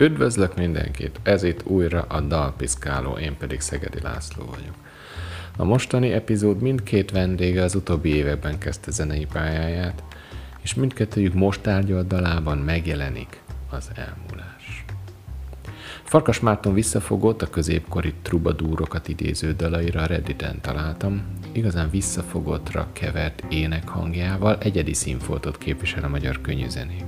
Üdvözlök mindenkit! Ez itt újra a Dalpiszkáló, én pedig Szegedi László vagyok. A mostani epizód mindkét vendége az utóbbi években kezdte zenei pályáját, és mindkettőjük most tárgyalt dalában megjelenik az elmúlás. Farkas Márton visszafogott a középkori trubadúrokat idéző dalaira Redditen találtam, igazán visszafogottra kevert ének hangjával egyedi színfoltot képvisel a magyar könnyűzenében.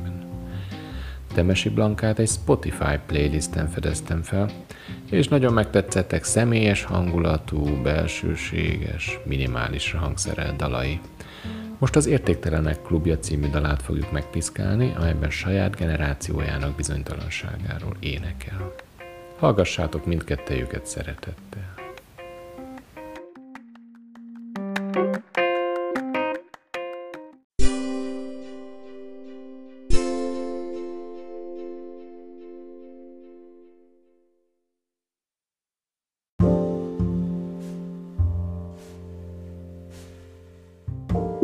Temesi Blankát egy Spotify playlisten fedeztem fel, és nagyon megtetszettek személyes hangulatú, belsőséges, minimálisra hangszerelt dalai. Most az Értéktelenek klubja című dalát fogjuk megpiszkálni, amelyben saját generációjának bizonytalanságáról énekel. Hallgassátok mindkettejüket szeretettel.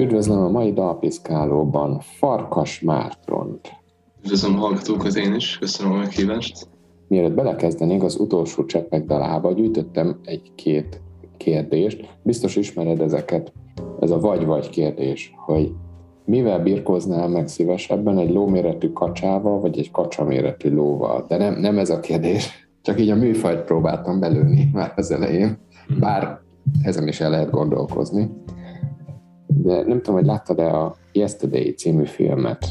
Üdvözlöm a mai dalpiszkálóban Farkas Mártont. Üdvözlöm a hallgatókat én is, köszönöm a meghívást. Mielőtt belekezdenénk az utolsó cseppek dalába, gyűjtöttem egy-két kérdést. Biztos ismered ezeket, ez a vagy-vagy kérdés, hogy mivel birkóznál meg szívesebben egy lóméretű kacsával, vagy egy kacsaméretű lóval? De nem, nem ez a kérdés, csak így a műfajt próbáltam belőni már az elején, bár ezen is el lehet gondolkozni de nem tudom, hogy láttad-e a Yesterday című filmet,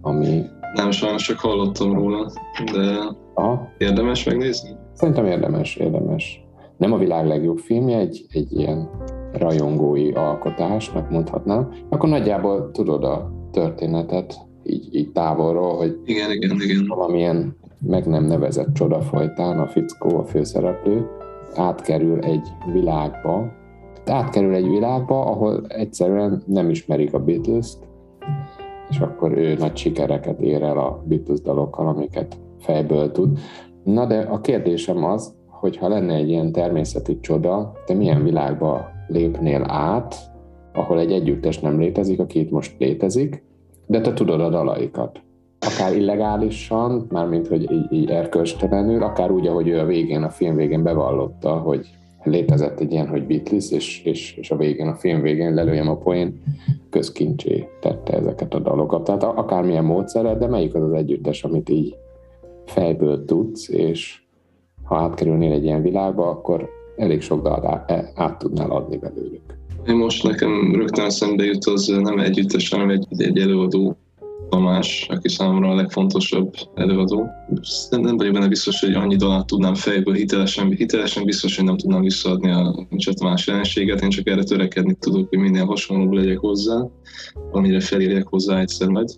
ami... Nem, sajnos csak hallottam róla, de Aha. érdemes megnézni? Szerintem érdemes, érdemes. Nem a világ legjobb filmje, egy, egy ilyen rajongói alkotásnak mondhatnám, akkor nagyjából tudod a történetet így, így távolról, hogy igen, igen, igen. valamilyen meg nem nevezett csoda folytán a fickó, a főszereplő átkerül egy világba, átkerül egy világba, ahol egyszerűen nem ismerik a Beatles-t, és akkor ő nagy sikereket ér el a Beatles dalokkal, amiket fejből tud. Na de a kérdésem az, hogy ha lenne egy ilyen természeti csoda, te milyen világba lépnél át, ahol egy együttes nem létezik, aki itt most létezik, de te tudod a dalaikat. Akár illegálisan, mármint hogy így, így erkölcstelenül, akár úgy, ahogy ő a végén, a film végén bevallotta, hogy létezett egy ilyen, hogy Beatles, és, és, és a végén, a film végén lelőjem a poén, közkincsé tette ezeket a dalokat. Tehát akármilyen módszerrel, de melyik az az együttes, amit így fejből tudsz, és ha átkerülnél egy ilyen világba, akkor elég sok dalt át, át tudnál adni belőlük. Most nekem rögtön eszembe jut az nem együttes, hanem egy, egy előadó Tamás, aki számomra a legfontosabb előadó. Nem, nem vagyok benne biztos, hogy annyi dalát tudnám fejből hitelesen, hitelesen biztos, hogy nem tudnám visszaadni a Nincs Tamás jelenséget, én csak erre törekedni tudok, hogy minél hasonlóbb legyek hozzá, amire felírjak hozzá egyszer majd.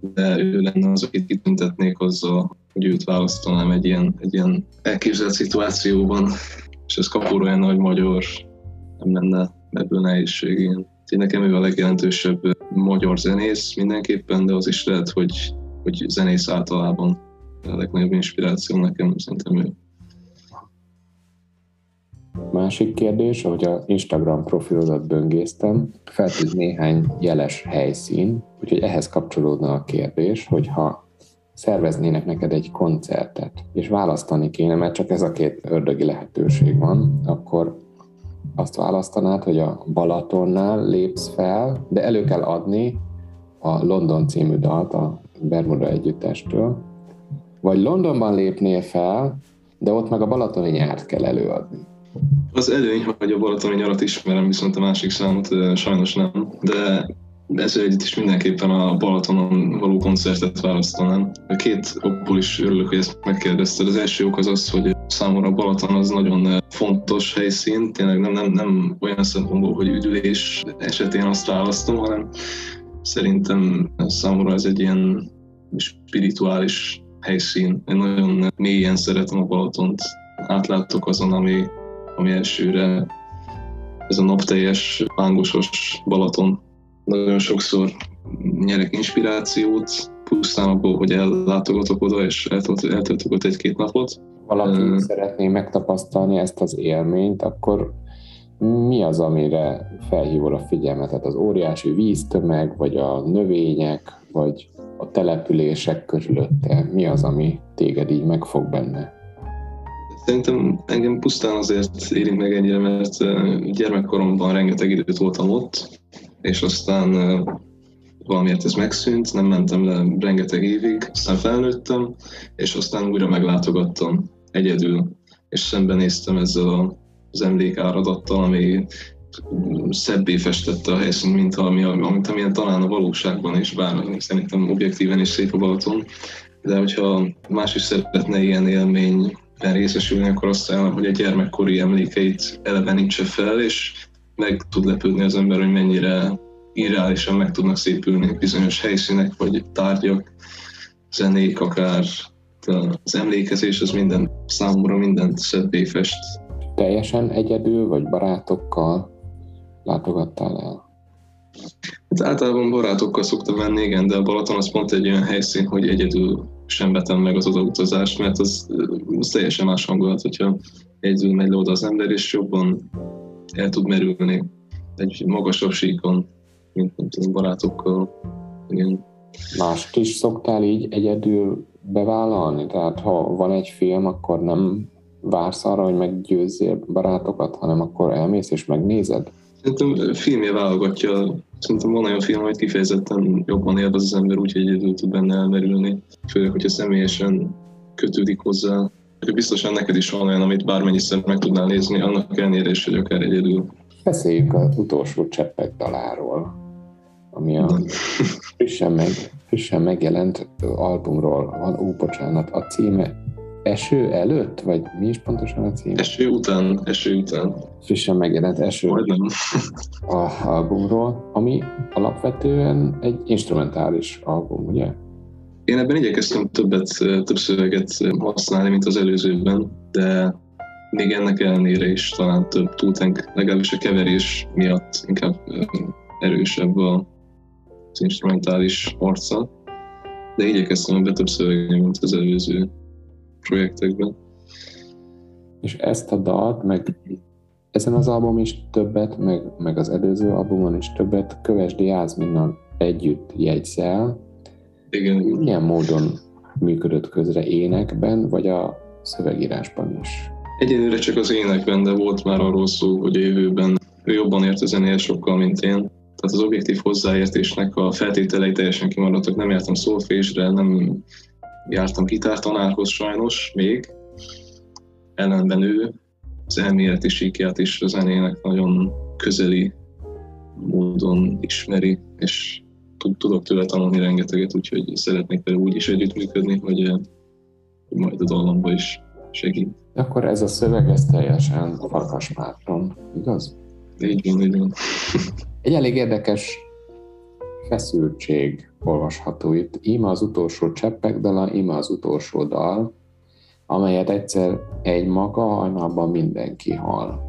De ő lenne az, akit kitüntetnék azzal, hogy őt választanám egy ilyen, egy ilyen elképzelt szituációban, és ez kapóra lenne, hogy magyar, nem lenne ebből nehézség. Én. Nekem ő a legjelentősebb magyar zenész mindenképpen, de az is lehet, hogy, hogy zenész általában a legnagyobb inspiráció nekem szerintem ő. Másik kérdés, ahogy a Instagram profilodat böngésztem, feltűnt néhány jeles helyszín, úgyhogy ehhez kapcsolódna a kérdés, hogy ha szerveznének neked egy koncertet, és választani kéne, mert csak ez a két ördögi lehetőség van, akkor azt választanád, hogy a Balatonnál lépsz fel, de elő kell adni a London című dalt a Bermuda együttestől, vagy Londonban lépnél fel, de ott meg a balatoni nyárt kell előadni. Az előny, hogy a balatoni nyarat ismerem, viszont a másik számot sajnos nem, de ezzel együtt is mindenképpen a Balatonon való koncertet választanám. A két okból is örülök, hogy ezt megkérdezted. Az első ok az az, hogy számomra Balaton az nagyon fontos helyszín, tényleg nem, nem, nem olyan szempontból, hogy üdülés esetén azt választom, hanem szerintem számomra ez egy ilyen spirituális helyszín. Én nagyon mélyen szeretem a Balatont. Átlátok azon, ami, ami elsőre ez a napteljes, lángosos Balaton nagyon sokszor nyerek inspirációt, pusztán abból, hogy ellátogatok oda, és eltöltök ott egy-két napot. Valaki uh, szeretné megtapasztalni ezt az élményt, akkor mi az, amire felhívod a figyelmet? Tehát az óriási víztömeg, vagy a növények, vagy a települések körülötte? Mi az, ami téged így megfog benne? Szerintem engem pusztán azért érint meg ennyire, mert gyermekkoromban rengeteg időt voltam ott, és aztán valamiért ez megszűnt, nem mentem le rengeteg évig, aztán felnőttem, és aztán újra meglátogattam egyedül, és szembenéztem ezzel az emlékáradattal, ami szebbé festette a helyszínt, mint ami, amit amilyen talán a valóságban is, bár szerintem objektíven is szép a Balaton, de hogyha más is szeretne ilyen élményben részesülni, akkor azt ajánlom, hogy a gyermekkori emlékeit elevenítse fel, és meg tud lepődni az ember, hogy mennyire irreálisan meg tudnak szépülni bizonyos helyszínek, vagy tárgyak, zenék akár, az emlékezés, az minden számomra mindent szebbé fest. Teljesen egyedül, vagy barátokkal látogattál el? Hát általában barátokkal szoktam menni, igen, de a Balaton az pont egy olyan helyszín, hogy egyedül sem vetem meg az odautazást, mert az, az teljesen más hangulat, hogyha egyedül megy le oda az ember, és jobban el tud merülni egy magasabb síkon, mint nem tudom, barátokkal. Igen. Mást is szoktál így egyedül bevállalni? Tehát ha van egy film, akkor nem vársz arra, hogy meggyőzzél barátokat, hanem akkor elmész és megnézed? Szerintem filmje válogatja. Szerintem van olyan film, hogy kifejezetten jobban élvez az ember, úgyhogy egyedül tud benne elmerülni. Főleg, hogyha személyesen kötődik hozzá. Biztosan neked is van olyan, amit bármennyiszer meg tudnál nézni, annak ellenére is, hogy akár egyedül. Beszéljünk az utolsó cseppek daláról, ami a frissen, meg, frissen megjelent albumról van. Ó, bocsánat, a címe eső előtt, vagy mi is pontosan a cím? Eső után, eső után. Frissen megjelent eső Majdnem. a albumról, ami alapvetően egy instrumentális album, ugye? Én ebben igyekeztem többet, több szöveget használni, mint az előzőben, de még ennek ellenére is talán több túltenk, legalábbis a keverés miatt inkább erősebb az instrumentális arca, de igyekeztem ebbe több szöveget, mint az előző projektekben. És ezt a dalt, meg ezen az album is többet, meg, meg az előző albumon is többet Kövesdi Jászminnal együtt jegyzel. Igen. Milyen módon működött közre énekben, vagy a szövegírásban is? Egyelőre csak az énekben, de volt már arról szó, hogy a jövőben ő jobban ért a zenéhez sokkal, mint én. Tehát az objektív hozzáértésnek a feltételei teljesen kimaradtak. Nem jártam szólfésre, nem jártam gitártanárhoz sajnos még, ellenben ő az elméleti síkját is a zenének nagyon közeli módon ismeri, és tudok tőle tanulni rengeteget, úgyhogy szeretnék vele úgy is együttműködni, hogy, hogy majd a dallamba is segít. Akkor ez a szöveg, ez teljesen Farkas Márton, igaz? Így van, így van. Egy elég érdekes feszültség olvasható itt. Íme az utolsó cseppek dala, íme az utolsó dal, amelyet egyszer egy maga hajnalban mindenki hal.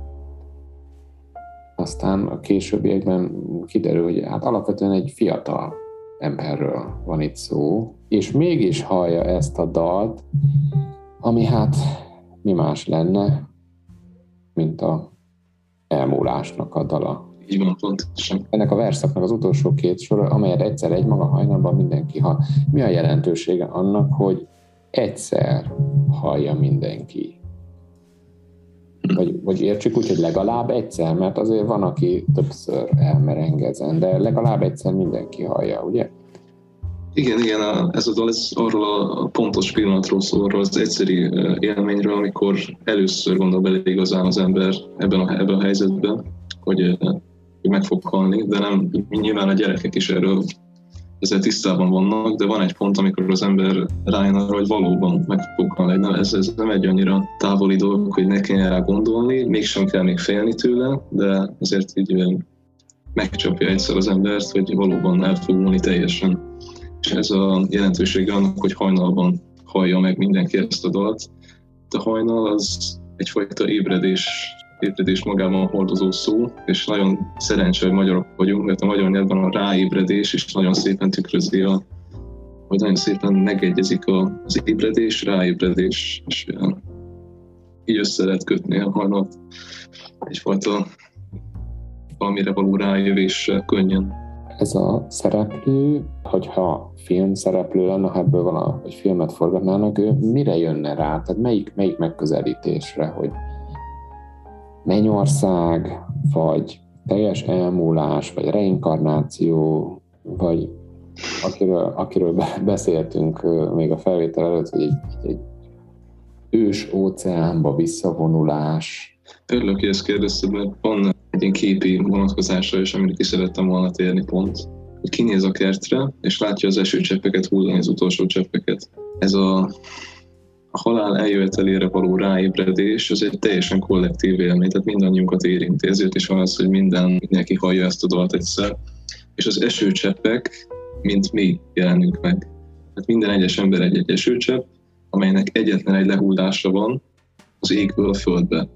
Aztán a későbbiekben kiderül, hogy hát alapvetően egy fiatal emberről van itt szó, és mégis hallja ezt a dalt, ami hát mi más lenne, mint a elmúlásnak a dala. Így van, pontosan. Ennek a verszaknak az utolsó két sor, amelyet egyszer egy maga hajnalban mindenki hall. Mi a jelentősége annak, hogy egyszer hallja mindenki? Vagy, vagy értsük úgy, hogy legalább egyszer, mert azért van, aki többször elmerengezen, de legalább egyszer mindenki hallja, ugye? Igen, igen, ez a dal ez arról a pontos pillanatról szól, arról az egyszeri élményről, amikor először gondol bele igazán az ember ebben a, ebben a helyzetben, hogy hogy meg fog halni, de nem, nyilván a gyerekek is erről ezzel tisztában vannak, de van egy pont, amikor az ember rájön arra, hogy valóban meg fog halni. Nem, ez, ez nem egy annyira távoli dolog, hogy ne kelljen rá gondolni, mégsem kell még félni tőle, de azért így megcsapja egyszer az embert, hogy valóban el fog teljesen. És ez a jelentősége annak, hogy hajnalban hallja meg mindenki ezt a dalt. A hajnal az egyfajta ébredés ébredés magában hordozó szó, és nagyon szerencsé, hogy magyarok vagyunk, mert a magyar nyelvben a ráébredés is nagyon szépen tükrözi a vagy nagyon szépen megegyezik az ébredés, ráébredés, és így össze lehet kötni a hajnalt egyfajta valamire való rájövés könnyen. ez a szereplő, hogyha film szereplő lenne, ha ebből van, hogy filmet forgatnának, ő mire jönne rá? Tehát melyik, melyik megközelítésre, hogy mennyország, vagy teljes elmúlás, vagy reinkarnáció, vagy akiről, akiről beszéltünk még a felvétel előtt, hogy egy, egy ős óceánba visszavonulás. Örülök, hogy ezt kérdezted, mert van egy ilyen képi vonatkozásra is, amit ki szerettem volna térni pont. Hogy kinéz a kertre, és látja az esőcseppeket hullani, az utolsó cseppeket. Ez a, a halál eljövetelére való ráébredés, az egy teljesen kollektív élmény, tehát mindannyiunkat érinti. Ezért is van az, hogy minden, mindenki hallja ezt a dalt egyszer. És az esőcseppek, mint mi jelenünk meg. Tehát minden egyes ember egy-egy esőcsepp, amelynek egyetlen egy lehullása van az égből a földbe,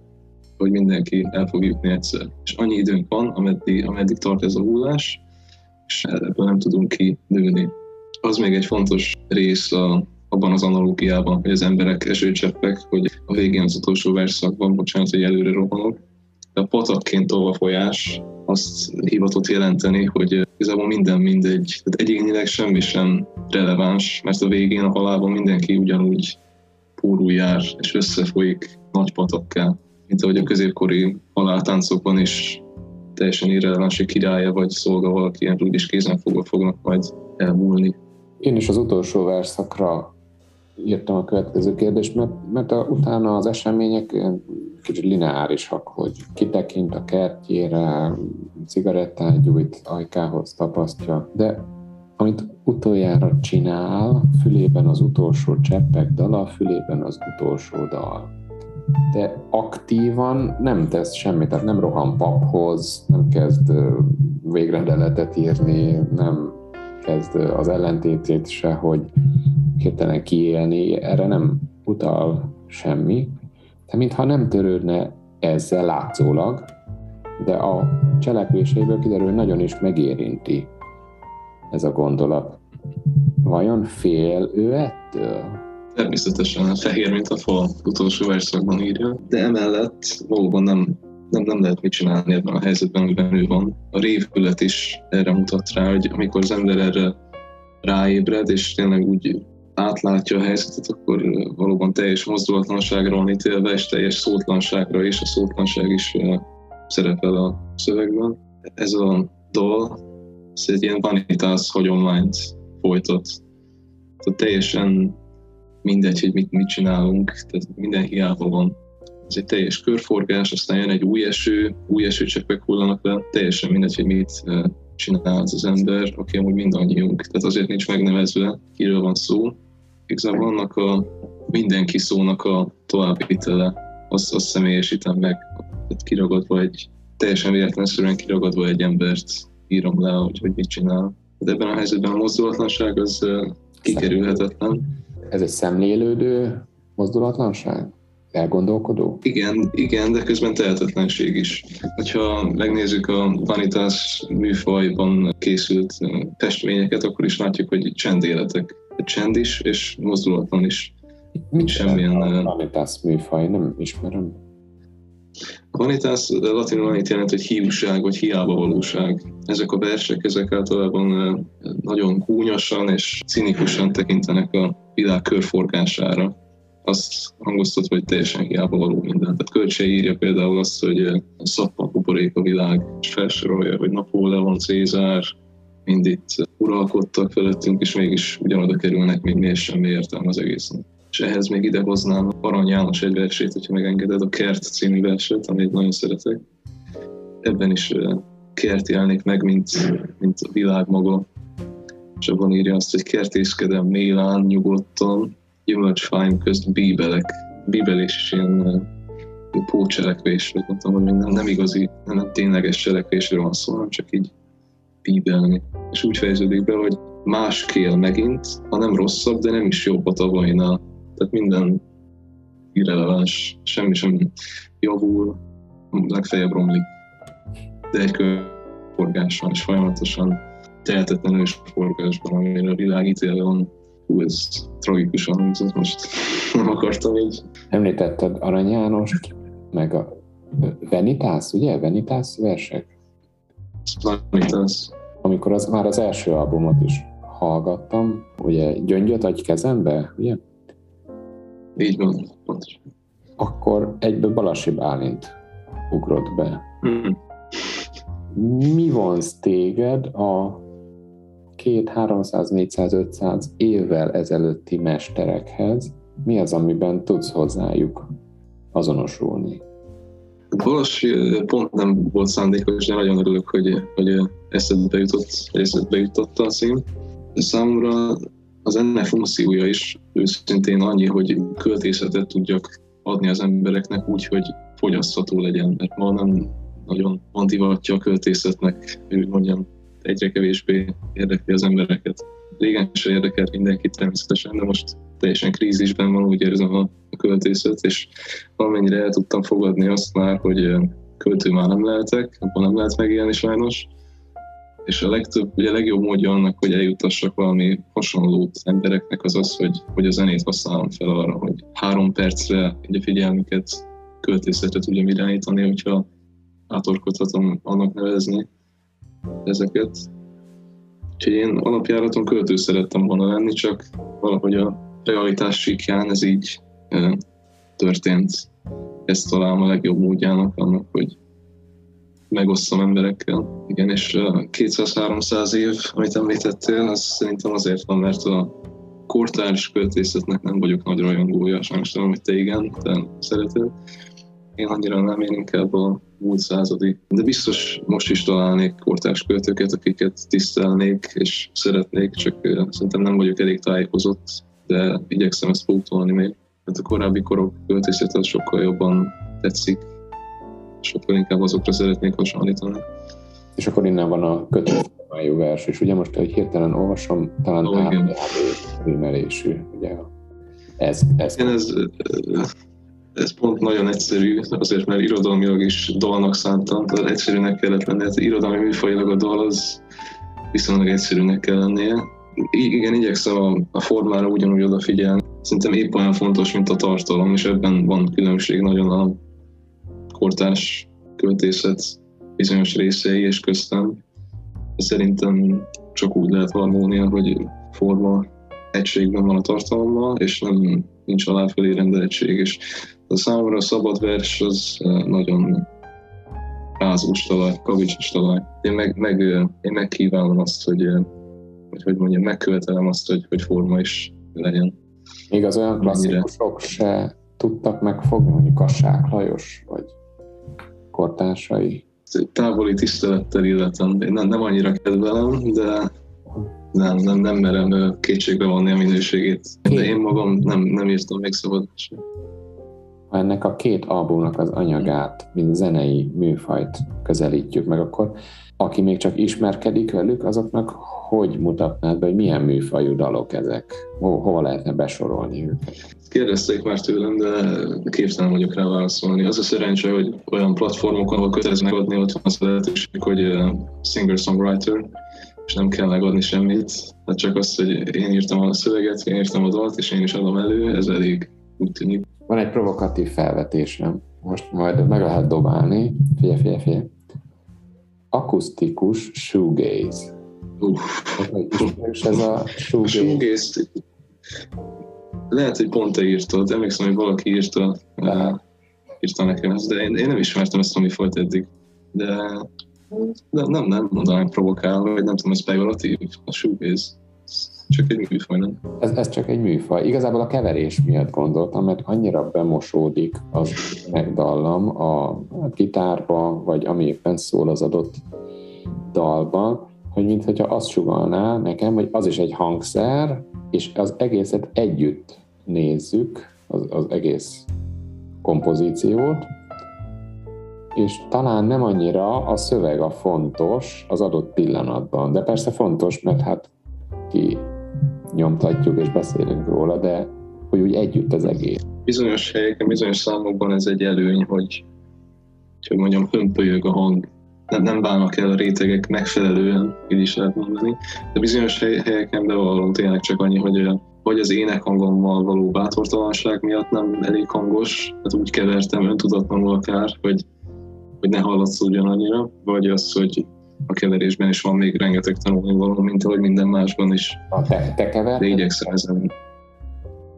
hogy mindenki el fog jutni egyszer. És annyi időnk van, ameddig, ameddig tart ez a hullás, és ebből nem tudunk ki nőni. Az még egy fontos rész a, abban az analógiában, hogy az emberek esőcseppek, hogy a végén az utolsó verszakban, bocsánat, hogy előre rohanok, de a patakként folyás azt hivatott jelenteni, hogy igazából minden mindegy. Tehát egyénileg semmi sem releváns, mert a végén a halálban mindenki ugyanúgy pórul jár, és összefolyik nagy patakká, mint ahogy a középkori haláltáncokban is teljesen irreleváns, királya vagy szolga valaki ilyen úgyis kézen fogva fognak majd elmúlni. Én is az utolsó verszakra írtam a következő kérdést, mert, mert a, utána az események kicsit lineárisak, hogy kitekint a kertjére, cigarettát gyújt, ajkához tapasztja, de amit utoljára csinál, fülében az utolsó cseppek dala, fülében az utolsó dal. De aktívan nem tesz semmit, tehát nem rohan paphoz, nem kezd végrendeletet írni, nem kezd az ellentétét se, hogy hirtelen kiélni, erre nem utal semmi, de mintha nem törődne ezzel látszólag, de a cselekvéséből kiderül, nagyon is megérinti ez a gondolat. Vajon fél ő ettől? Természetesen, fehér, mint a fal, utolsó verszakban írja, de emellett valóban nem, nem, nem lehet mit csinálni ebben a helyzetben, amiben ő van. A révület is erre mutat rá, hogy amikor az ember erre ráébred, és tényleg úgy átlátja a helyzetet, akkor valóban teljes mozdulatlanságra van ítélve, és teljes szótlanságra, és a szótlanság is szerepel a szövegben. Ez a dal, ez egy ilyen vanitas hagyományt folytat. Tehát teljesen mindegy, hogy mit, mit csinálunk, tehát minden hiába van. Ez egy teljes körforgás, aztán jön egy új eső, új esőcseppek hullanak le, teljesen mindegy, hogy mit csinál az az ember, aki amúgy mindannyiunk. Tehát azért nincs megnevezve, kiről van szó. Igazából annak a mindenki szónak a továbbvitele, azt, azt személyesítem meg, tehát kiragadva egy, teljesen véletlenszerűen kiragadva egy embert írom le, hogy, hogy mit csinál. De ebben a helyzetben a mozdulatlanság az kikerülhetetlen. Ez egy szemlélődő mozdulatlanság? Elgondolkodó? Igen, igen, de közben tehetetlenség is. Ha megnézzük a Vanitas műfajban készült festményeket, akkor is látjuk, hogy csendéletek. Csend is, és mozdulatlan is. Mit semmilyen... A Vanitas műfaj, nem ismerem. A vanitas latinul annyit jelent, hogy hiúság vagy hiába valóság. Ezek a versek, ezek általában nagyon gúnyosan és cinikusan tekintenek a világ körforgására azt hangoztatva, hogy teljesen hiába való minden. Tehát Kölcsei írja például azt, hogy szappan kuporék a világ, és felsorolja, hogy Napóleon, Cézár, mind itt uralkodtak felettünk, és mégis ugyanoda kerülnek, még miért semmi értelme az egészen. És ehhez még ide hoznám Arany János egy versét, hogyha megengeded, a Kert című verset, amit nagyon szeretek. Ebben is kert jelnik meg, mint, mint a világ maga. És abban írja azt, hogy kertészkedem Mélán nyugodtan, gyümölcsfáim közt bíbelek. Bíbelés is ilyen pócselekvés, vagy mondtam, hogy nem, nem igazi, nem tényleges cselekvésről van szó, hanem csak így bíbelni. És úgy fejeződik be, hogy más kél megint, ha nem rosszabb, de nem is jobb a tavainál. Tehát minden irreleváns, semmi sem javul, legfeljebb romlik. De egy körforgáson és folyamatosan tehetetlenül is forgásban, amire a világ ítélve van Hú, ez tragikusan hangzott most. Nem akartam így. Említetted Arany Jánost, meg a Venitas, ugye? Venitas versek? Venitas. amikor az, már az első albumot is hallgattam, ugye Gyöngyöt adj kezembe, ugye? Így van, pontosan. Akkor egyből Balasi Bálint ugrott be. Mm. Mi vonz téged a két 300, 400, 500 évvel ezelőtti mesterekhez? Mi az, amiben tudsz hozzájuk azonosulni? Valós pont nem volt szándékos, de nagyon örülök, hogy, hogy eszedbe jutott, eszedbe jutott a szín. Számomra az ennek funkciója is őszintén annyi, hogy költészetet tudjak adni az embereknek úgy, hogy fogyasztható legyen, mert ma nem nagyon van divatja a költészetnek, hogy mondjam, egyre kevésbé érdekli az embereket. Régen is érdekelt mindenkit természetesen, de most teljesen krízisben van, úgy érzem a, költészet, és valamennyire el tudtam fogadni azt már, hogy költő már nem lehetek, abban nem lehet megélni sajnos, és a legtöbb, ugye a legjobb módja annak, hogy eljutassak valami hasonlót embereknek az az, hogy, hogy a zenét használom fel arra, hogy három percre egy a figyelmüket költészetre tudjam irányítani, hogyha átorkodhatom annak nevezni ezeket. Úgyhogy én alapjáraton költő szerettem volna lenni, csak valahogy a realitás síkján ez így e, történt. Ezt találom a legjobb módjának annak, hogy megosztom emberekkel. Igen, és 200-300 év, amit említettél, az szerintem azért van, mert a kortárs költészetnek nem vagyok nagy rajongója, sajnos tudom, hogy te igen, te szereted. Én annyira nem, én inkább a múlt századi. De biztos most is találnék kortárs költőket, akiket tisztelnék és szeretnék, csak szerintem nem vagyok elég tájékozott, de igyekszem ezt pótolni még. Mert a korábbi korok költészet sokkal jobban tetszik, sokkal inkább azokra szeretnék hasonlítani. És akkor innen van a kötőformájú vers, és ugye most, hogy hirtelen olvasom, talán oh, rímelésű, ugye ez, ez. Igen, ez, ez pont nagyon egyszerű, azért mert irodalmilag is dalnak szántam, tehát egyszerűnek kellett lennie, tehát irodalmi műfajilag a dal az viszonylag egyszerűnek kell lennie. I- igen, igyekszem a, a formára ugyanúgy odafigyelni. Szerintem épp olyan fontos, mint a tartalom, és ebben van különbség nagyon a kortárs költészet bizonyos részei és köztem. Szerintem csak úgy lehet harmónia, hogy forma egységben van a tartalommal, és nem nincs aláfelé rendeltség, és számomra a szabad vers az nagyon rázós talaj, kavicsos talaj. Én meg, meg, én megkívánom azt, hogy, hogy, hogy mondjam, megkövetelem azt, hogy, hogy forma is legyen. Még az olyan klasszikusok se tudtak megfogni, mondjuk Kassák Lajos, vagy kortársai? Távoli tisztelettel illetem. Én nem, nem annyira kedvelem, de nem, nem, nem merem kétségbe vonni a minőségét. De én magam nem, nem írtam még szabad Ha ennek a két albumnak az anyagát, mint zenei műfajt közelítjük meg, akkor aki még csak ismerkedik velük, azoknak hogy mutatnád be, hogy milyen műfajú dalok ezek? Ho- hova lehetne besorolni őket? Kérdezték már tőlem, de képtelen vagyok rá válaszolni. Az a szerencse, hogy olyan platformokon, ahol köteleznek adni, ott van az lehetőség, hogy singer-songwriter, és nem kell megadni semmit, hát csak azt, hogy én írtam a szöveget, én írtam a dalt, és én is adom elő, ez elég úgy tűnik. Van egy provokatív felvetésem, most majd meg lehet dobálni, figyelj, figyelj, figyelj. Akusztikus shoegaze. És ez a shoegaze. A shoegaze lehet, hogy pont te írtad, emlékszem, hogy valaki írta, uh, írta nekem ezt, de én, én nem ismertem ezt a mifajt eddig. De de nem, nem mondanám provokál, vagy nem tudom, ez pejoratív, a shoegaze. Csak egy műfaj, nem? Ez, ez csak egy műfaj. Igazából a keverés miatt gondoltam, mert annyira bemosódik az megdallam a, a gitárba, vagy ami éppen szól az adott dalban, hogy mintha azt sugalná nekem, hogy az is egy hangszer, és az egészet együtt nézzük, az, az egész kompozíciót, és talán nem annyira a szöveg a fontos az adott pillanatban, de persze fontos, mert hát ki nyomtatjuk és beszélünk róla, de hogy úgy együtt az egész. Bizonyos helyeken, bizonyos számokban ez egy előny, hogy, hogy mondjam, hömpölyög a hang, nem, nem bánnak el a rétegek megfelelően, így is lehet mondani, de bizonyos helyeken bevallom tényleg csak annyi, hogy vagy az énekhangommal való bátortalanság miatt nem elég hangos, tehát úgy kevertem öntudatlanul akár, hogy hogy ne hallatszódjon annyira, vagy az, hogy a keverésben is van még rengeteg tanulni való, mint ahogy minden másban is. A te, te keverted? De igyekszem ezen.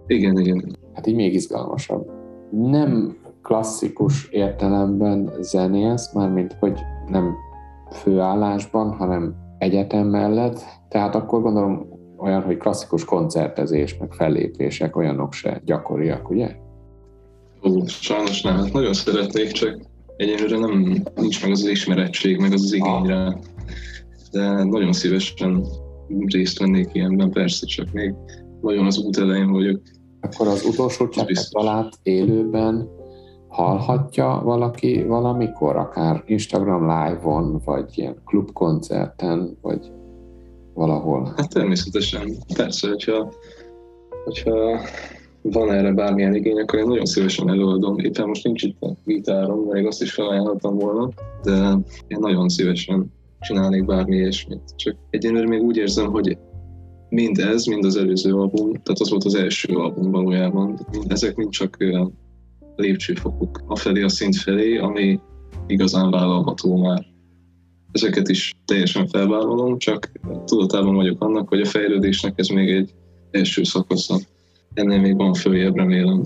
Igen, igen. Hát így még izgalmasabb. Nem klasszikus értelemben zenélsz, mármint hogy nem főállásban, hanem egyetem mellett, tehát akkor gondolom olyan, hogy klasszikus koncertezés, meg fellépések, olyanok se gyakoriak, ugye? Ó, sajnos nem, hát nagyon szeretnék, csak egyelőre nem, nincs meg az, az ismerettség, meg az az igényre. De nagyon szívesen részt vennék ilyenben, persze, csak még nagyon az út elején vagyok. Akkor az utolsó cseppet élőben hallhatja valaki valamikor, akár Instagram live-on, vagy ilyen klubkoncerten, vagy valahol? Hát természetesen, persze, hogyha, hogyha van erre bármilyen igény, akkor én nagyon szívesen előadom. Éppen most nincs itt a gitárom, még azt is felajánlottam volna, de én nagyon szívesen csinálnék bármi ilyesmit. Csak egyenlőre még úgy érzem, hogy mind ez, mind az előző album, tehát az volt az első album valójában, mind, ezek mind csak lépcsőfokok a felé, a szint felé, ami igazán vállalható már. Ezeket is teljesen felvállalom, csak tudatában vagyok annak, hogy a fejlődésnek ez még egy első szakasza. Ennél még van följebb, remélem.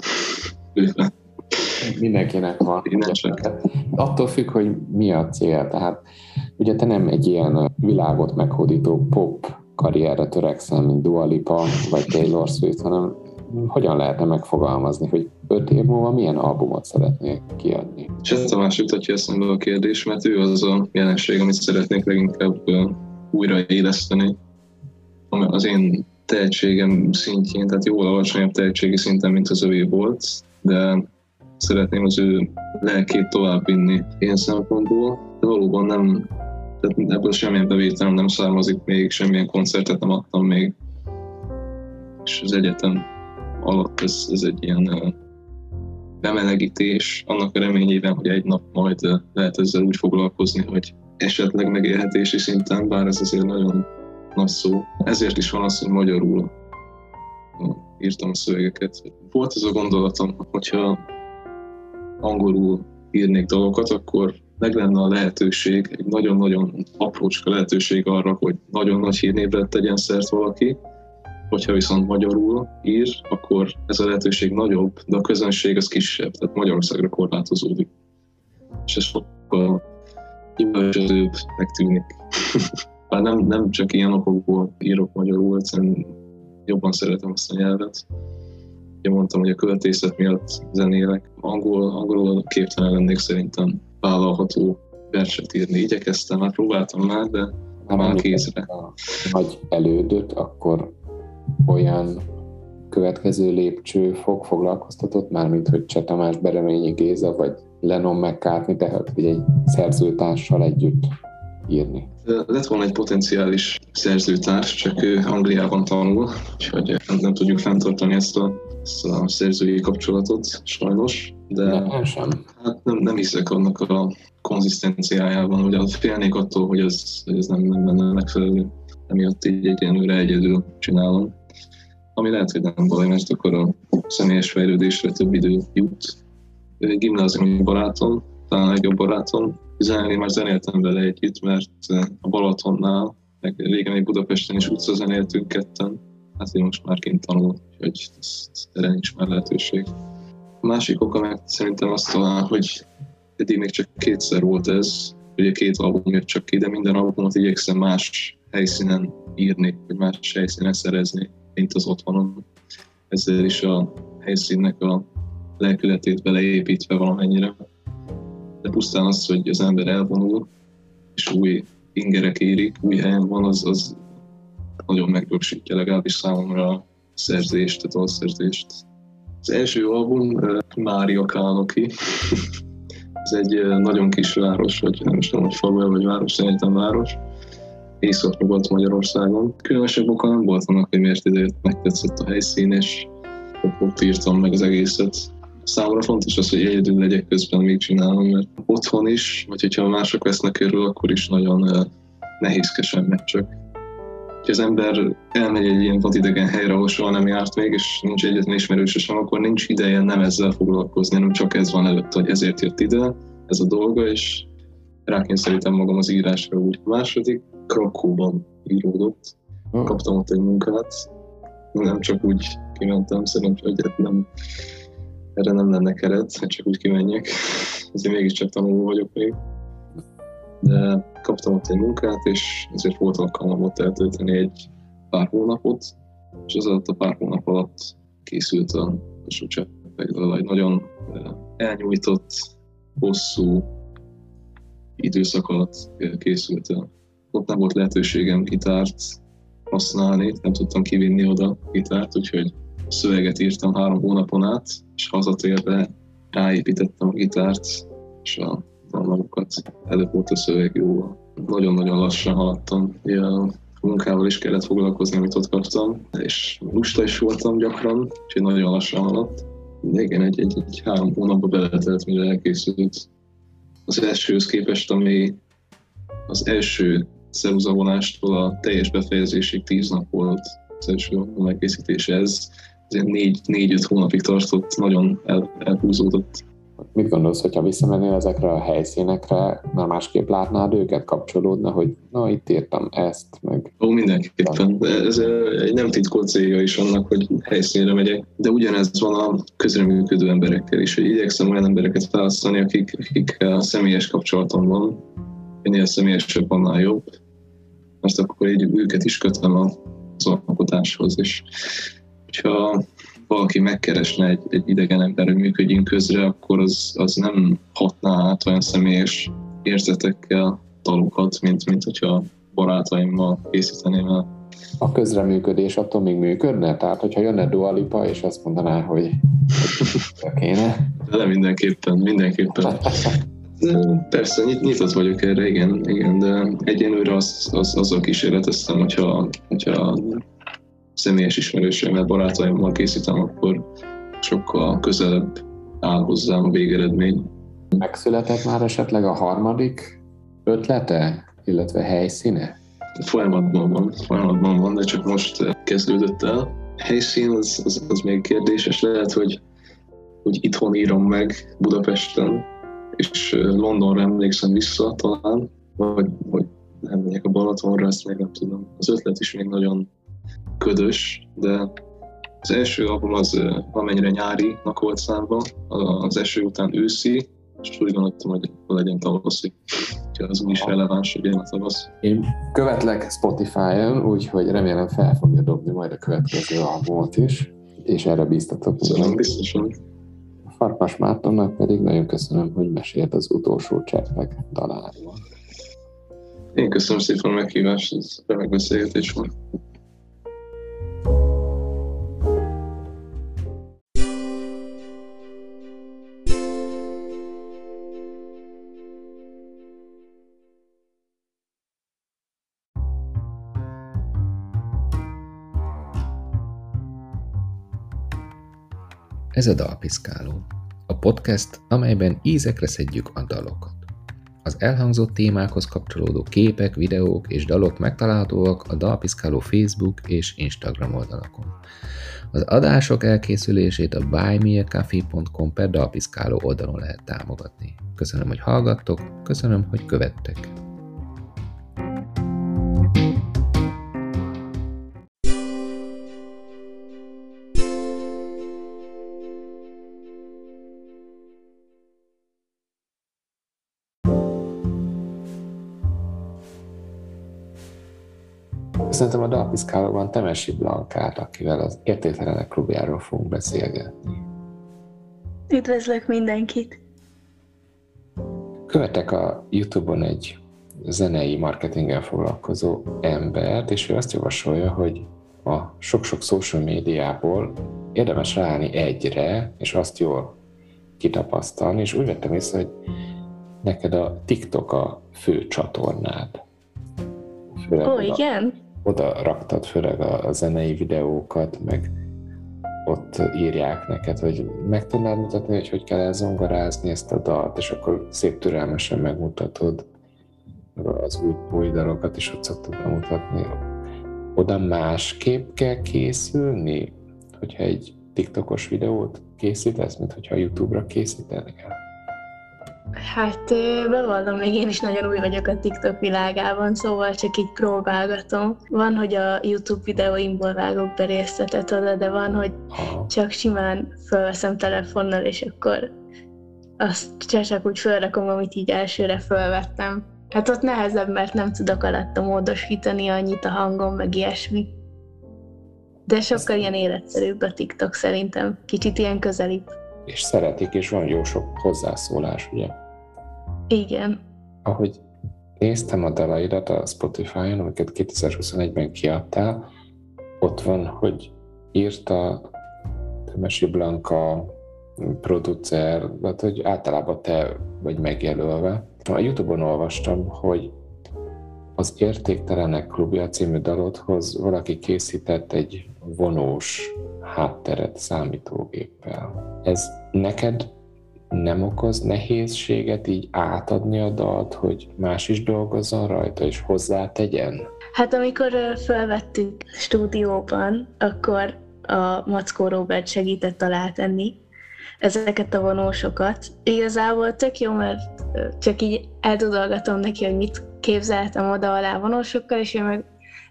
Mindenkinek van. Attól függ, hogy mi a cél. Tehát ugye te nem egy ilyen világot meghódító pop karrierre törekszel, mint Dua Lipa vagy Taylor Swift, hanem hogyan lehetne megfogalmazni, hogy öt év múlva milyen albumot szeretnék kiadni? És ez a másik jutatja eszembe a kérdés, mert ő az a jelenség, amit szeretnék leginkább újraéleszteni. Az én tehetségem szintjén, tehát jóval alacsonyabb tehetségi szinten, mint az övé volt, de szeretném az ő lelkét továbbvinni ilyen szempontból, de valóban nem, tehát ebből semmilyen bevételem nem származik még, semmilyen koncertet nem adtam még, és az egyetem alatt ez, ez egy ilyen bemelegítés annak a reményében, hogy egy nap majd lehet ezzel úgy foglalkozni, hogy esetleg megélhetési szinten, bár ez azért nagyon nagy szó. Ezért is van az, hogy magyarul írtam a szövegeket. Volt ez a gondolatom, hogyha angolul írnék dalokat, akkor meg lenne a lehetőség, egy nagyon-nagyon aprócska lehetőség arra, hogy nagyon nagy hírnévre tegyen szert valaki, Hogyha viszont magyarul ír, akkor ez a lehetőség nagyobb, de a közönség az kisebb, tehát Magyarországra korlátozódik. És ez sokkal gyümölcsözőbbnek tűnik. Bár nem, nem csak ilyen okokból írok magyarul, egyszerűen jobban szeretem azt a nyelvet. Ugye mondtam, hogy a költészet miatt zenélek. Angol, angolul képtelen lennék szerintem vállalható verset írni. Igyekeztem, már próbáltam már, de már kézre. A nagy elődöt, akkor olyan következő lépcső fog foglalkoztatott, mármint hogy Cseh Tamás, Bereményi Géza, vagy Lennon McCartney, tehát hogy egy szerzőtársal együtt írni. Lett volna egy potenciális szerzőtárs, csak ő Angliában tanul, úgyhogy nem, tudjuk fenntartani ezt a, ezt a szerzői kapcsolatot, sajnos. De nem, sem. Hát nem, nem hiszek annak a konzisztenciájában, ugye félnék attól, hogy ez, ez nem, nem lenne megfelelő emiatt így egyenlőre egyedül csinálom. Ami lehet, hogy nem baj, mert akkor a személyes fejlődésre több idő jut. Gimnáziumi barátom, talán legjobb barátom. Zenélni már zenéltem vele együtt, mert a Balatonnál, meg régen még Budapesten is utca zenéltünk ketten. Hát én most már kint tanul, hogy erre nincs már lehetőség. A másik oka meg szerintem azt talán, hogy eddig még csak kétszer volt ez, ugye két album jött csak ki, de minden albumot igyekszem más helyszínen írni, vagy más helyszínen szerezni, mint az otthonon. Ezzel is a helyszínnek a lelkületét beleépítve valamennyire. De pusztán az, hogy az ember elvonul, és új ingerek érik, új helyen van, az, az nagyon megrögsítja legalábbis számomra a szerzést, a dalszerzést. Az első album Mária Kánoki. Ez egy nagyon kis város, vagy nem is tudom, hogy falu vagy város, szerintem város észak-nyugat Magyarországon. Különösebb oka nem volt annak, hogy miért ide megtetszett a helyszín, és ott írtam meg az egészet. Számomra fontos az, hogy egyedül legyek közben, még csinálom, mert otthon is, vagy hogyha mások vesznek körül, akkor is nagyon nehézkesen megy csak. Ha az ember elmegy egy ilyen vadidegen helyre, ahol soha nem járt még, és nincs egyetlen ismerőse sem, akkor nincs ideje nem ezzel foglalkozni, hanem csak ez van előtt, hogy ezért jött ide, ez a dolga, és rákényszerítem magam az írásra úgy. A második Krakóban íródott. Kaptam ott egy munkát, nem csak úgy kimentem, szerintem, hogy nem, erre nem lenne keret, csak úgy kimenjek. Azért mégiscsak tanuló vagyok még. De kaptam ott egy munkát, és ezért volt alkalmam ott eltölteni egy pár hónapot, és az alatt a pár hónap alatt készült a, Sucseppek egy nagyon elnyújtott, hosszú időszak alatt készült. Ott nem volt lehetőségem gitárt használni, nem tudtam kivinni oda gitárt, úgyhogy szöveget írtam három hónapon át, és hazatérve ráépítettem a gitárt, és a dalokat. Előbb volt a szöveg jó. Nagyon-nagyon lassan haladtam. Ja, munkával is kellett foglalkozni, amit ott kaptam, és lusta is voltam gyakran, úgyhogy nagyon lassan haladt. De igen, egy, egy, egy három hónapba beletelt, mire elkészült. Az elsőhöz képest, ami az első szeruzavonástól a teljes befejezésig tíz nap volt az első megkészítése. Ez, ez négy, négy-öt hónapig tartott, nagyon el, elhúzódott Mit gondolsz, hogyha visszamennél ezekre a helyszínekre, már másképp látnád őket, kapcsolódna, hogy na, itt írtam ezt, meg... Ó, mindenképpen. Ez egy nem titkolt célja is annak, hogy helyszínre megyek, de ugyanez van a közreműködő emberekkel is, hogy igyekszem olyan embereket választani, akik, akik a személyes kapcsolatom van, minél személyesebb, annál jobb, mert akkor így őket is kötöm az alkotáshoz, és hogyha valaki megkeresne egy, egy idegen ember, hogy működjünk közre, akkor az, az nem hatná át olyan személyes érzetekkel dalokat, mint, mint hogyha barátaimmal készíteném el. A közreműködés attól még működne? Tehát, hogyha jönne Dualipa, és azt mondaná, hogy kéne? De mindenképpen, mindenképpen. Persze, nyit, nyitott vagyok erre, igen, igen de egyenlőre az, az, azzal kísérleteztem, hogyha, hogyha személyes ismerőseimmel, barátaimmal készítem, akkor sokkal közelebb áll hozzám a végeredmény. Megszületett már esetleg a harmadik ötlete, illetve helyszíne? Folyamatban van, folyamatban van, de csak most kezdődött el. Helyszín az, az, az még kérdéses, lehet, hogy, hogy itthon írom meg Budapesten, és Londonra emlékszem vissza talán, vagy, vagy nem megyek a Balatonra, ezt még nem tudom. Az ötlet is még nagyon ködös, de az első album az amennyire nyárinak volt számba, az eső után őszi, és úgy gondoltam, hogy legyen tavaszi. Úgyhogy az is releváns, hogy ilyen a tavasz. Én követlek Spotify-on, úgyhogy remélem fel fogja dobni majd a következő albumot is, és erre bíztatok. Szóval biztosan. Farkas Mártonnak pedig nagyon köszönöm, hogy mesélt az utolsó cseppek daláról. Én köszönöm szépen a meghívást, ez remek beszélgetés volt. Ez a Dalpiszkáló, a podcast, amelyben ízekre szedjük a dalokat. Az elhangzott témákhoz kapcsolódó képek, videók és dalok megtalálhatóak a Dalpiszkáló Facebook és Instagram oldalakon. Az adások elkészülését a buymeacoffee.com per Dalpiszkáló oldalon lehet támogatni. Köszönöm, hogy hallgattok, köszönöm, hogy követtek. Szerintem a Dalpiszkálóban Temesi Blankát, akivel az Értéktelenek klubjáról fogunk beszélgetni. Üdvözlök mindenkit! Követek a Youtube-on egy zenei marketinggel foglalkozó embert, és ő azt javasolja, hogy a sok-sok social médiából érdemes ráállni egyre, és azt jól kitapasztalni, és úgy vettem észre, hogy neked a TikTok a fő csatornád. Főleg Ó, igen? Oda raktad főleg a, zenei videókat, meg ott írják neked, hogy meg tudnád mutatni, hogy hogy kell elzongorázni ezt a dalt, és akkor szép türelmesen megmutatod az új, új dalokat is ott szoktad bemutatni. Oda másképp kell készülni, hogyha egy TikTokos videót készítesz, mint hogyha YouTube-ra készítenél? Hát bevallom, még én is nagyon új vagyok a TikTok világában, szóval csak így próbálgatom. Van, hogy a YouTube videóimból vágok be részletet oda, de van, hogy csak simán felveszem telefonnal, és akkor azt csak úgy felrakom, amit így elsőre felvettem. Hát ott nehezebb, mert nem tudok alatta módosítani annyit a hangom, meg ilyesmi. De sokkal ilyen életszerűbb a TikTok szerintem. Kicsit ilyen közelibb. És szeretik, és van jó sok hozzászólás, ugye? Igen. Ahogy néztem a dalaidat a Spotify-on, amiket 2021-ben kiadtál, ott van, hogy írta Temesi Blanka producer, tehát hogy általában te vagy megjelölve. A Youtube-on olvastam, hogy az Értéktelenek klubja című dalodhoz valaki készített egy vonós hátteret számítógéppel. Ez neked nem okoz nehézséget így átadni a dalt, hogy más is dolgozzon rajta és hozzá tegyen? Hát amikor felvettük stúdióban, akkor a Mackó Robert segített alátenni ezeket a vonósokat. Igazából tök jó, mert csak így eldudolgatom neki, hogy mit képzeltem oda alá vonósokkal, és ő meg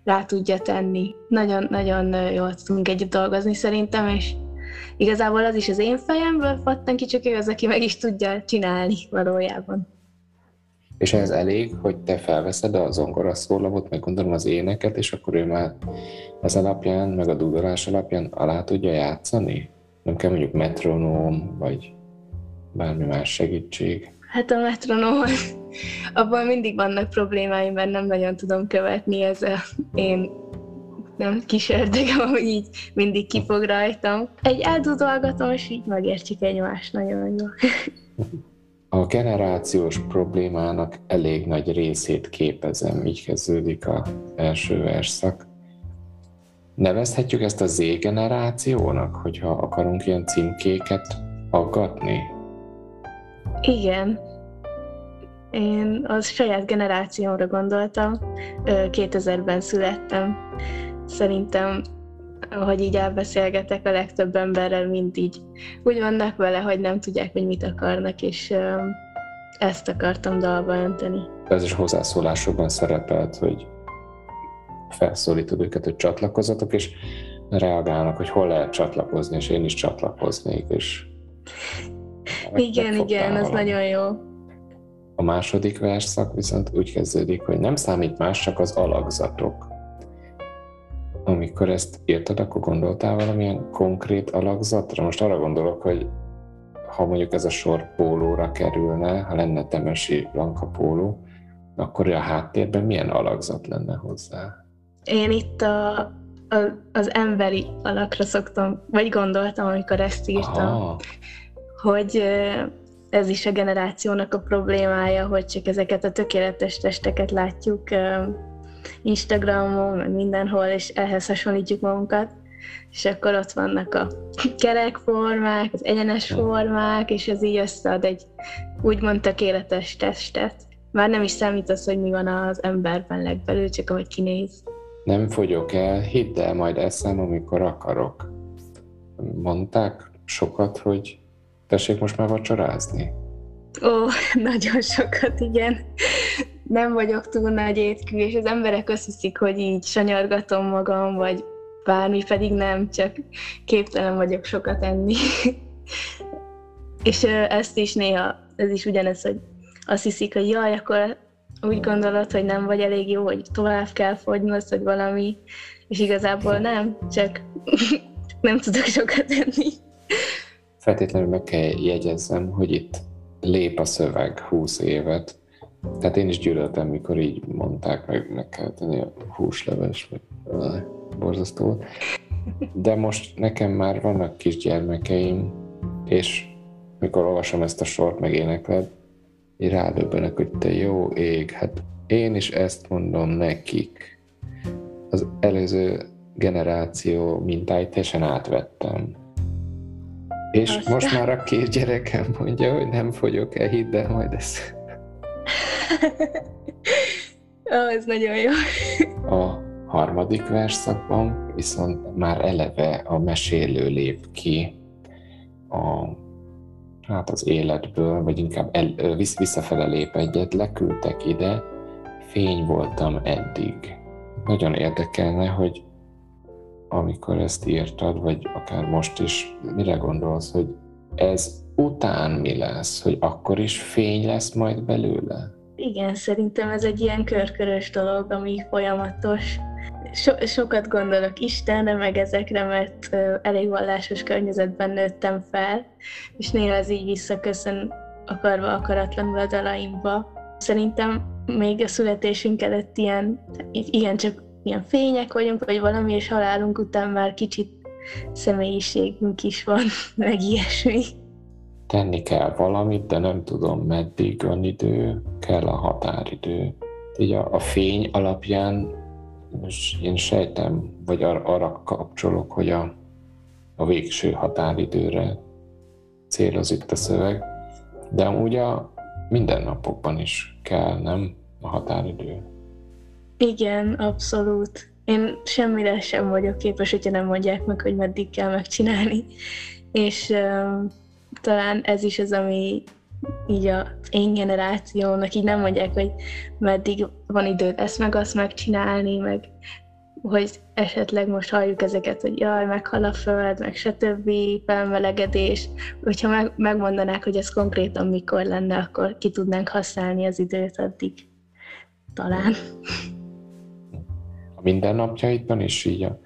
rá tudja tenni. Nagyon-nagyon jól tudunk együtt dolgozni szerintem, és igazából az is az én fejemből fattan ki, csak ő az, aki meg is tudja csinálni valójában. És ez elég, hogy te felveszed a zongora szólamot, meg gondolom az éneket, és akkor ő már ez alapján, meg a dudolás alapján alá tudja játszani? Nem kell mondjuk metronóm, vagy bármi más segítség? Hát a metronóm, abban mindig vannak problémáim, mert nem nagyon tudom követni ez a én nem kísértegem, hogy így mindig kifog rajtam. Egy eldudolgatom, és így megértjük egymást nagyon jó. A generációs problémának elég nagy részét képezem, így kezdődik a első verszak. Nevezhetjük ezt a Z-generációnak, hogyha akarunk ilyen címkéket aggatni? Igen. Én az saját generációmra gondoltam. 2000-ben születtem. Szerintem, hogy így elbeszélgetek a legtöbb emberrel, mind így úgy vannak vele, hogy nem tudják, hogy mit akarnak, és ezt akartam dalba önteni. Ez is hozzászólásokban szerepelt, hogy felszólítod őket, hogy csatlakozatok, és reagálnak, hogy hol lehet csatlakozni, és én is csatlakoznék, és igen, igen, az nagyon jó. A második verszak viszont úgy kezdődik, hogy nem számít más, csak az alakzatok. Amikor ezt írtad, akkor gondoltál valamilyen konkrét alakzatra? Most arra gondolok, hogy ha mondjuk ez a sor pólóra kerülne, ha lenne Temesi Blanka póló, akkor a háttérben milyen alakzat lenne hozzá? Én itt a, a, az emberi alakra szoktam, vagy gondoltam, amikor ezt írtam, Aha. hogy ez is a generációnak a problémája, hogy csak ezeket a tökéletes testeket látjuk Instagramon, mindenhol, és ehhez hasonlítjuk magunkat, és akkor ott vannak a kerek formák, az egyenes formák, és ez így összead egy úgymond tökéletes testet. Már nem is számít az, hogy mi van az emberben legbelül, csak ahogy kinéz. Nem fogyok el, hidd el, majd eszem, amikor akarok. Mondták sokat, hogy tessék most már vacsorázni? Ó, nagyon sokat, igen. Nem vagyok túl nagy étkű, és az emberek azt hiszik, hogy így sanyargatom magam, vagy bármi, pedig nem, csak képtelen vagyok sokat enni. és ezt is néha, ez is ugyanez, hogy azt hiszik, hogy jaj, akkor úgy gondolod, hogy nem vagy elég jó, hogy tovább kell fogynod, vagy valami, és igazából nem, csak nem tudok sokat enni. Feltétlenül meg kell jegyezzem, hogy itt lép a szöveg 20 évet, tehát én is gyűlöltem, mikor így mondták, meg meg kell tenni a húsleves, vagy borzasztó. De most nekem már vannak kisgyermekeim, és mikor olvasom ezt a sort, meg énekled, így rádöbbenek, hogy te jó ég, hát én is ezt mondom nekik. Az előző generáció mintáit teljesen átvettem. És Aztán... most már a két gyerekem mondja, hogy nem fogyok el, hidd el majd ezt. Ó, ez nagyon jó. A harmadik verszakban viszont már eleve a mesélő lép ki a hát az életből, vagy inkább el, visszafele lép egyet, leküldtek ide, fény voltam eddig. Nagyon érdekelne, hogy amikor ezt írtad, vagy akár most is, mire gondolsz, hogy ez után mi lesz, hogy akkor is fény lesz majd belőle? Igen, szerintem ez egy ilyen körkörös dolog, ami folyamatos. So- sokat gondolok Istenre, meg ezekre, mert elég vallásos környezetben nőttem fel, és néha ez így visszaköszön akarva, akaratlanul a dalaimba. Szerintem még a születésünk előtt ilyen, igen, csak ilyen fények vagyunk, vagy valami, és halálunk után már kicsit személyiségünk is van, meg ilyesmi. Tenni kell valamit, de nem tudom meddig van idő, kell a határidő. Így a, a fény alapján most én sejtem, vagy ar- arra kapcsolok, hogy a, a végső határidőre céloz itt a szöveg, de amúgy a mindennapokban is kell, nem a határidő. Igen, abszolút. Én semmire sem vagyok képes, hogyha nem mondják meg, hogy meddig kell megcsinálni. És uh, talán ez is az, ami így a én generációnak így nem mondják, hogy meddig van időd ezt meg azt megcsinálni, meg hogy esetleg most halljuk ezeket, hogy jaj, meghal a föld, meg stb. felmelegedés. Hogyha meg, megmondanák, hogy ez konkrétan mikor lenne, akkor ki tudnánk használni az időt addig. Talán. Mindennapjaidban is így a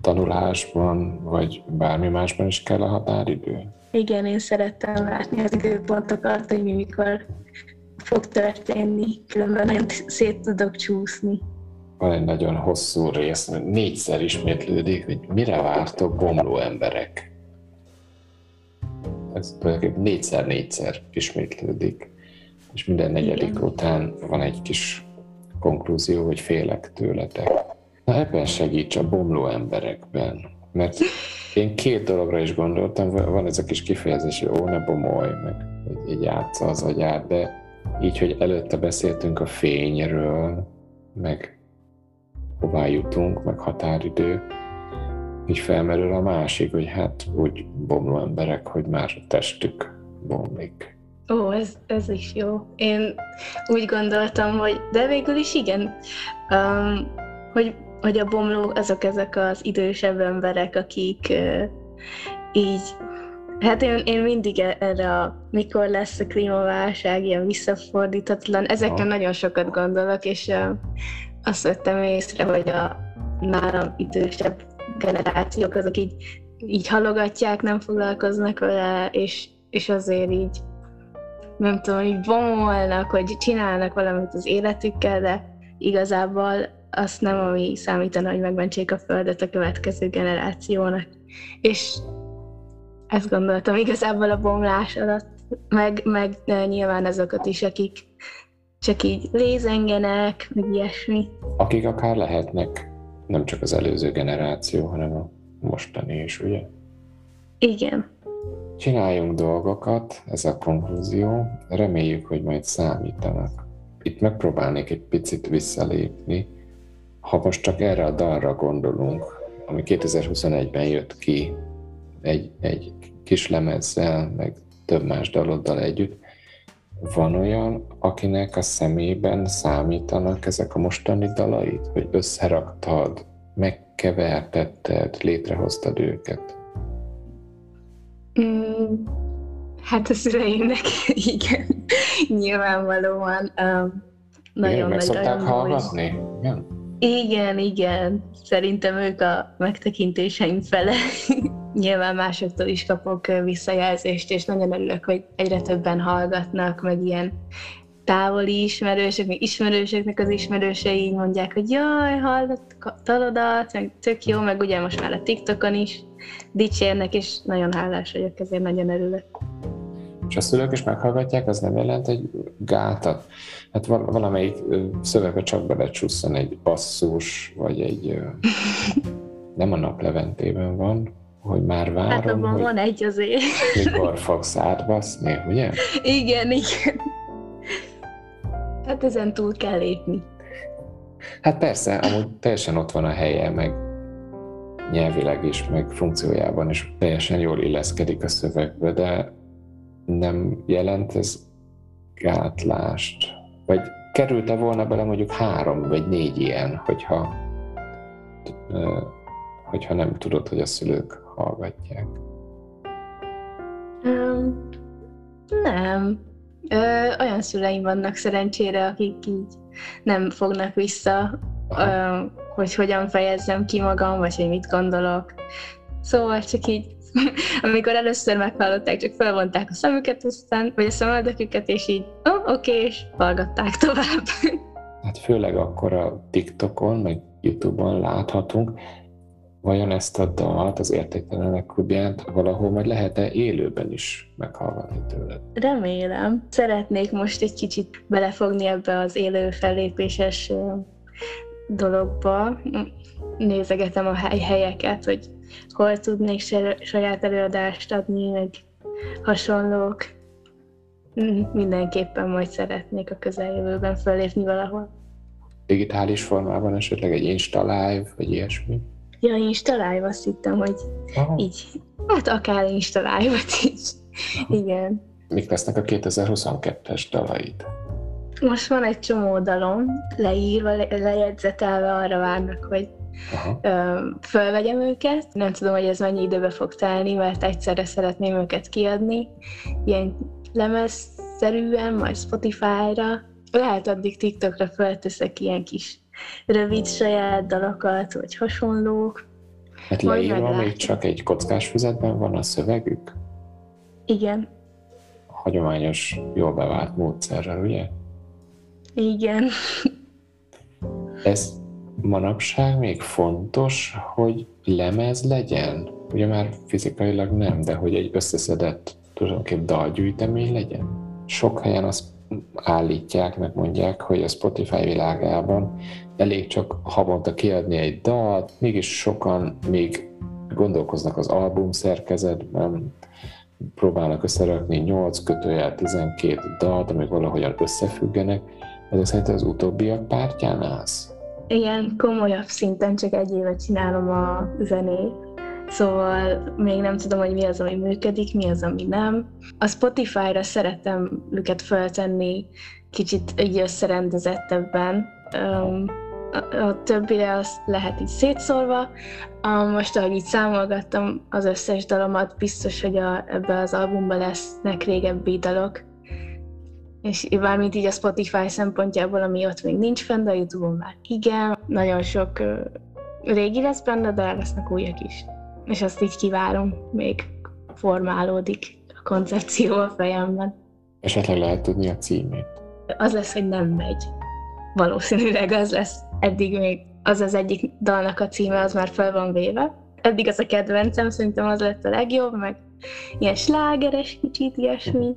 tanulásban, vagy bármi másban is kell a határidő? Igen, én szerettem látni az időpontokat, hogy mi mikor fog történni, különben nagyon szét tudok csúszni. Van egy nagyon hosszú rész, négyszer ismétlődik, hogy mire vártok bomló emberek. Ez tulajdonképpen négyszer-négyszer ismétlődik, és minden negyedik Igen. után van egy kis konklúzió, hogy félek tőletek. Na ebben segíts a bomló emberekben, mert én két dologra is gondoltam, van ez a kis kifejezés, hogy ó, ne bomolj, meg hogy így játsza az agyát, de így, hogy előtte beszéltünk a fényről, meg hová jutunk, meg határidő, így felmerül a másik, hogy hát úgy bomló emberek, hogy már testük bomlik. Ó, ez, ez is jó. Én úgy gondoltam, hogy de végül is igen, um, hogy hogy a bomló azok ezek az idősebb emberek, akik így Hát én, én mindig e, erre a mikor lesz a klímaválság, ilyen visszafordíthatatlan, ezekre oh. nagyon sokat gondolok, és uh, azt vettem észre, hogy a nálam idősebb generációk azok így, így halogatják, nem foglalkoznak vele, és, és azért így nem tudom, így bomolnak, hogy csinálnak valamit az életükkel, de igazából azt nem, ami számítana, hogy megmentsék a Földet a következő generációnak. És ezt gondoltam igazából a bomlás alatt, meg, meg nyilván azokat is, akik csak így lézengenek, meg ilyesmi. Akik akár lehetnek nem csak az előző generáció, hanem a mostani is, ugye? Igen. Csináljunk dolgokat, ez a konklúzió, reméljük, hogy majd számítanak. Itt megpróbálnék egy picit visszalépni, ha most csak erre a dalra gondolunk, ami 2021-ben jött ki egy, egy kis lemezzel, meg több más daloddal együtt, van olyan, akinek a szemében számítanak ezek a mostani dalait, hogy összeraktad, megkevertetted, létrehoztad őket? Mm, hát a szüleimnek igen, nyilvánvalóan um, nagyon igen, meg szokták hallgatni? Igen? Igen, igen. Szerintem ők a megtekintéseim fele. Nyilván másoktól is kapok visszajelzést, és nagyon örülök, hogy egyre többen hallgatnak, meg ilyen távoli ismerősök, meg ismerősöknek az ismerősei így mondják, hogy jaj, hallottad, meg tök jó, meg ugye most már a TikTokon is dicsérnek, és nagyon hálás vagyok, ezért nagyon örülök és a szülők is meghallgatják, az nem jelent egy gátat. Hát valamelyik szövegbe csak belecsusszan egy basszus, vagy egy... nem a napleventében van, hogy már várom, Hát abban hogy van egy azért. Mikor fogsz átbaszni, ugye? Igen, igen. Hát ezen túl kell lépni. Hát persze, amúgy teljesen ott van a helye, meg nyelvileg is, meg funkciójában is teljesen jól illeszkedik a szövegbe, de nem jelent ez gátlást? Vagy került-e volna bele mondjuk három vagy négy ilyen, hogyha, hogyha nem tudod, hogy a szülők hallgatják? Um, nem. Ö, olyan szüleim vannak szerencsére, akik így nem fognak vissza, ö, hogy hogyan fejezzem ki magam, vagy hogy mit gondolok. Szóval csak így, amikor először meghallották, csak felvonták a szemüket, aztán, vagy a szemöldöküket, és így, oh, oké, okay, és hallgatták tovább. Hát főleg akkor a TikTokon, meg YouTube-on láthatunk, vajon ezt a dalt, az Értéktelenek klubját valahol majd lehet-e élőben is meghallgatni tőled? Remélem. Szeretnék most egy kicsit belefogni ebbe az élő fellépéses dologba. Nézegetem a helyeket, hogy hol tudnék saját előadást adni, meg hasonlók. Mindenképpen majd szeretnék a közeljövőben fellépni valahol. Digitális formában esetleg egy Insta Live, vagy ilyesmi? Ja, Insta Live, azt hittem, hogy Aha. így, hát akár Insta Live-ot is. Igen. Mik lesznek a 2022-es dalaid? Most van egy csomó dalom, leírva, lejegyzetelve arra várnak, hogy Aha. fölvegyem őket. Nem tudom, hogy ez mennyi időbe fog telni, mert egyszerre szeretném őket kiadni. Ilyen lemezszerűen, majd Spotify-ra. Lehet addig TikTokra felteszek ilyen kis rövid saját dalokat, vagy hasonlók. Hát leírva még csak egy kockás füzetben van a szövegük? Igen. A hagyományos, jól bevált módszerrel, ugye? Igen. Ez manapság még fontos, hogy lemez legyen? Ugye már fizikailag nem, de hogy egy összeszedett tulajdonképpen dalgyűjtemény legyen? Sok helyen azt állítják, meg mondják, hogy a Spotify világában elég csak havonta kiadni egy dalt, mégis sokan még gondolkoznak az album szerkezetben, próbálnak összerakni 8 kötőjel 12 dalt, amik valahogyan összefüggenek. Ez szerint az utóbbiak pártján állsz? Igen, komolyabb szinten csak egy évet csinálom a zenét, Szóval még nem tudom, hogy mi az, ami működik, mi az, ami nem. A Spotify-ra szeretem őket feltenni kicsit egy összerendezettebben. Um, a, a többire azt lehet így szétszórva. Um, most, ahogy így számolgattam az összes dalomat, biztos, hogy a, ebbe az albumban lesznek régebbi dalok. És bármint így a Spotify szempontjából, ami ott még nincs fenn, de a Youtube-on már igen. Nagyon sok uh, régi lesz benne, de lesznek újak is és azt így kivárom, még formálódik a koncepció a fejemben. Esetleg lehet tudni a címét? Az lesz, hogy nem megy. Valószínűleg az lesz. Eddig még az az egyik dalnak a címe, az már fel van véve. Eddig az a kedvencem, szerintem az lett a legjobb, meg ilyen slágeres kicsit, ilyesmi.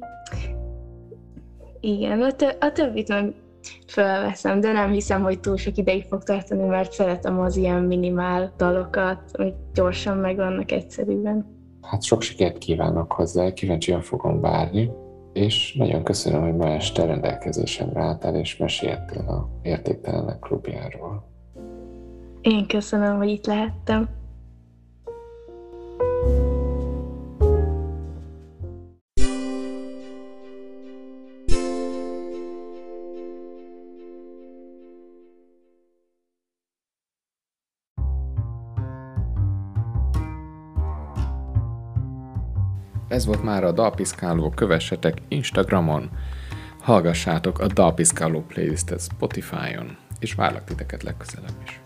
Igen, a, tö- a többit meg felveszem, de nem hiszem, hogy túl sok ideig fog tartani, mert szeretem az ilyen minimál dalokat, hogy gyorsan megvannak egyszerűen. Hát sok sikert kívánok hozzá, kíváncsian fogom várni, és nagyon köszönöm, hogy ma este rendelkezésemre álltál, és meséltél a Értéktelenek klubjáról. Én köszönöm, hogy itt lehettem. Ez volt már a Dalpiszkáló, kövessetek Instagramon, hallgassátok a Dalpiszkáló playlistet Spotify-on, és várlak titeket legközelebb is.